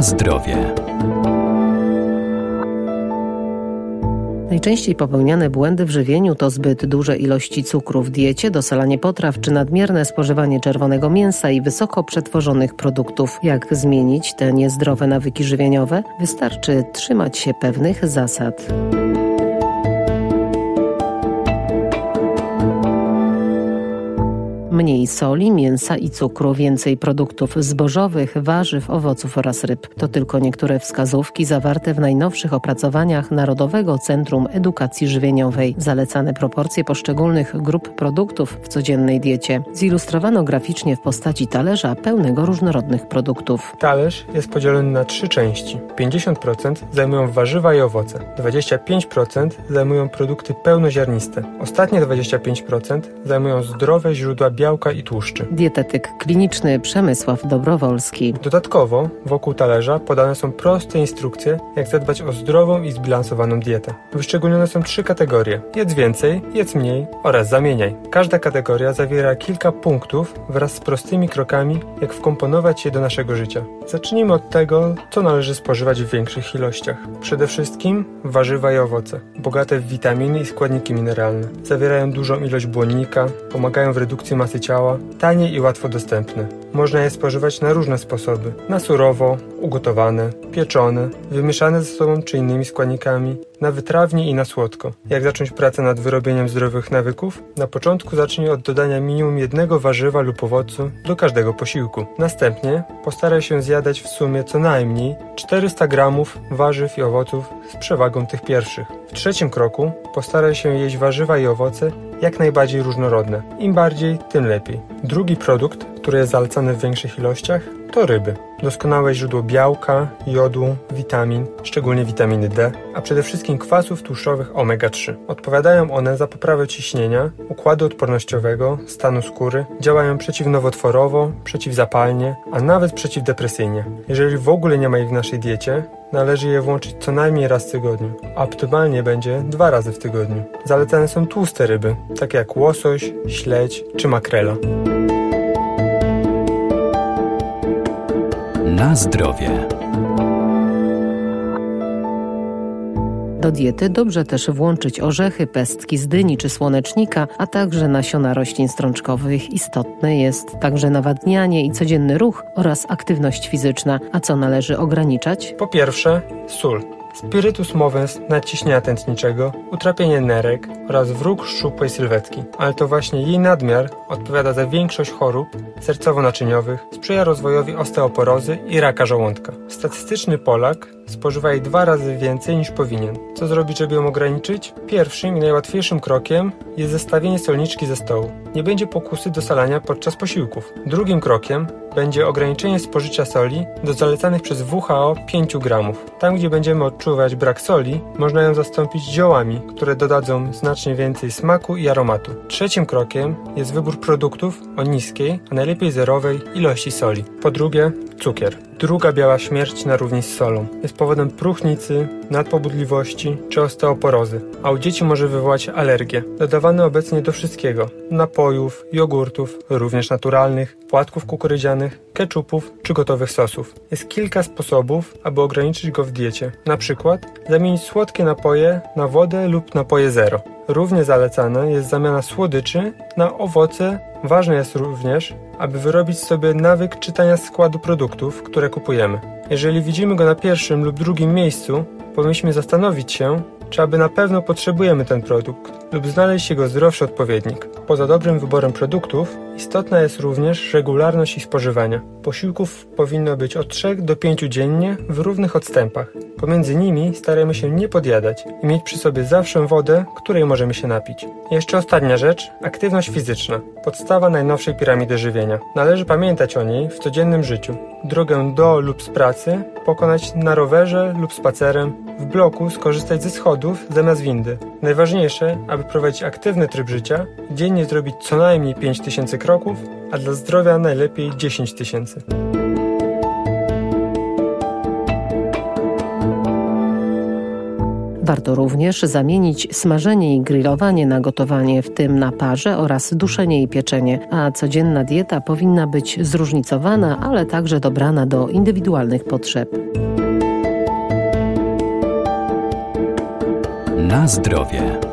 Zdrowie. Najczęściej popełniane błędy w żywieniu to zbyt duże ilości cukru w diecie, dosalanie potraw czy nadmierne spożywanie czerwonego mięsa i wysoko przetworzonych produktów. Jak zmienić te niezdrowe nawyki żywieniowe? Wystarczy trzymać się pewnych zasad. Mniej soli, mięsa i cukru, więcej produktów zbożowych, warzyw, owoców oraz ryb. To tylko niektóre wskazówki zawarte w najnowszych opracowaniach Narodowego Centrum Edukacji Żywieniowej. Zalecane proporcje poszczególnych grup produktów w codziennej diecie. Zilustrowano graficznie w postaci talerza pełnego różnorodnych produktów. Talerz jest podzielony na trzy części. 50% zajmują warzywa i owoce, 25% zajmują produkty pełnoziarniste, ostatnie 25% zajmują zdrowe źródła białka i tłuszczy. Dietetyk kliniczny Przemysław Dobrowolski. Dodatkowo wokół talerza podane są proste instrukcje, jak zadbać o zdrową i zbilansowaną dietę. Wyszczególnione są trzy kategorie: jedz więcej, jedz mniej oraz zamieniaj. Każda kategoria zawiera kilka punktów wraz z prostymi krokami, jak wkomponować je do naszego życia. Zacznijmy od tego, co należy spożywać w większych ilościach. Przede wszystkim warzywa i owoce, bogate w witaminy i składniki mineralne. Zawierają dużą ilość błonnika, pomagają w redukcji masy masy ciała, tanie i łatwo dostępne. Można je spożywać na różne sposoby. Na surowo, ugotowane, pieczone, wymieszane ze sobą czy innymi składnikami, na wytrawnie i na słodko. Jak zacząć pracę nad wyrobieniem zdrowych nawyków? Na początku zacznij od dodania minimum jednego warzywa lub owocu do każdego posiłku. Następnie postaraj się zjadać w sumie co najmniej 400 gramów warzyw i owoców z przewagą tych pierwszych. W trzecim kroku postaraj się jeść warzywa i owoce jak najbardziej różnorodne. Im bardziej, tym lepiej. Drugi produkt, który jest zalecany w większych ilościach, to ryby. Doskonałe źródło białka, jodu, witamin, szczególnie witaminy D, a przede wszystkim kwasów tłuszczowych omega-3. Odpowiadają one za poprawę ciśnienia, układu odpornościowego, stanu skóry, działają przeciwnowotworowo, przeciwzapalnie, a nawet przeciwdepresyjnie. Jeżeli w ogóle nie ma ich w naszej diecie, należy je włączyć co najmniej raz w tygodniu, a optymalnie będzie dwa razy w tygodniu. Zalecane są tłuste ryby, takie jak łosoś, śledź czy makrela. Na zdrowie. Do diety dobrze też włączyć orzechy, pestki z dyni czy słonecznika, a także nasiona roślin strączkowych. Istotne jest także nawadnianie i codzienny ruch oraz aktywność fizyczna. A co należy ograniczać? Po pierwsze, sól. Spirytus movens nadciśnienia tętniczego, utrapienie nerek oraz wróg szczupłej sylwetki. Ale to właśnie jej nadmiar odpowiada za większość chorób sercowo-naczyniowych, sprzyja rozwojowi osteoporozy i raka żołądka. Statystyczny Polak spożywa jej dwa razy więcej niż powinien. Co zrobić, żeby ją ograniczyć? Pierwszym i najłatwiejszym krokiem jest zestawienie solniczki ze stołu. Nie będzie pokusy do salania podczas posiłków. Drugim krokiem będzie ograniczenie spożycia soli do zalecanych przez WHO 5 gramów. Tam, gdzie będziemy odczuwać brak soli, można ją zastąpić ziołami, które dodadzą znacznie więcej smaku i aromatu. Trzecim krokiem jest wybór produktów o niskiej, a najlepiej zerowej ilości soli. Po drugie, cukier. Druga biała śmierć na równi z solą. Jest powodem próchnicy, nadpobudliwości czy osteoporozy, a u dzieci może wywołać alergię. Dodawany obecnie do wszystkiego. Napojów, jogurtów, również naturalnych, płatków kukurydzianych, keczupów czy gotowych sosów. Jest kilka sposobów, aby ograniczyć go w diecie. Na przykład zamienić słodkie napoje na wodę lub napoje zero. Równie zalecana jest zamiana słodyczy na owoce. Ważne jest również, aby wyrobić sobie nawyk czytania składu produktów, które kupujemy. Jeżeli widzimy go na pierwszym lub drugim miejscu, powinniśmy zastanowić się, czy aby na pewno potrzebujemy ten produkt lub znaleźć jego zdrowszy odpowiednik. Poza dobrym wyborem produktów, istotna jest również regularność ich spożywania. Posiłków powinno być od 3 do 5 dziennie w równych odstępach. Pomiędzy nimi staramy się nie podjadać i mieć przy sobie zawsze wodę, której możemy się napić. Jeszcze ostatnia rzecz, aktywność fizyczna. Podstawa najnowszej piramidy żywienia. Należy pamiętać o niej w codziennym życiu. Drogę do lub z pracy pokonać na rowerze lub spacerem, w bloku skorzystać ze schodów zamiast windy. Najważniejsze, aby prowadzić aktywny tryb życia, dziennie zrobić co najmniej 5000 kroków, a dla zdrowia najlepiej 10 tysięcy. Warto również zamienić smażenie i grillowanie na gotowanie, w tym na parze oraz duszenie i pieczenie, a codzienna dieta powinna być zróżnicowana, ale także dobrana do indywidualnych potrzeb. Na zdrowie.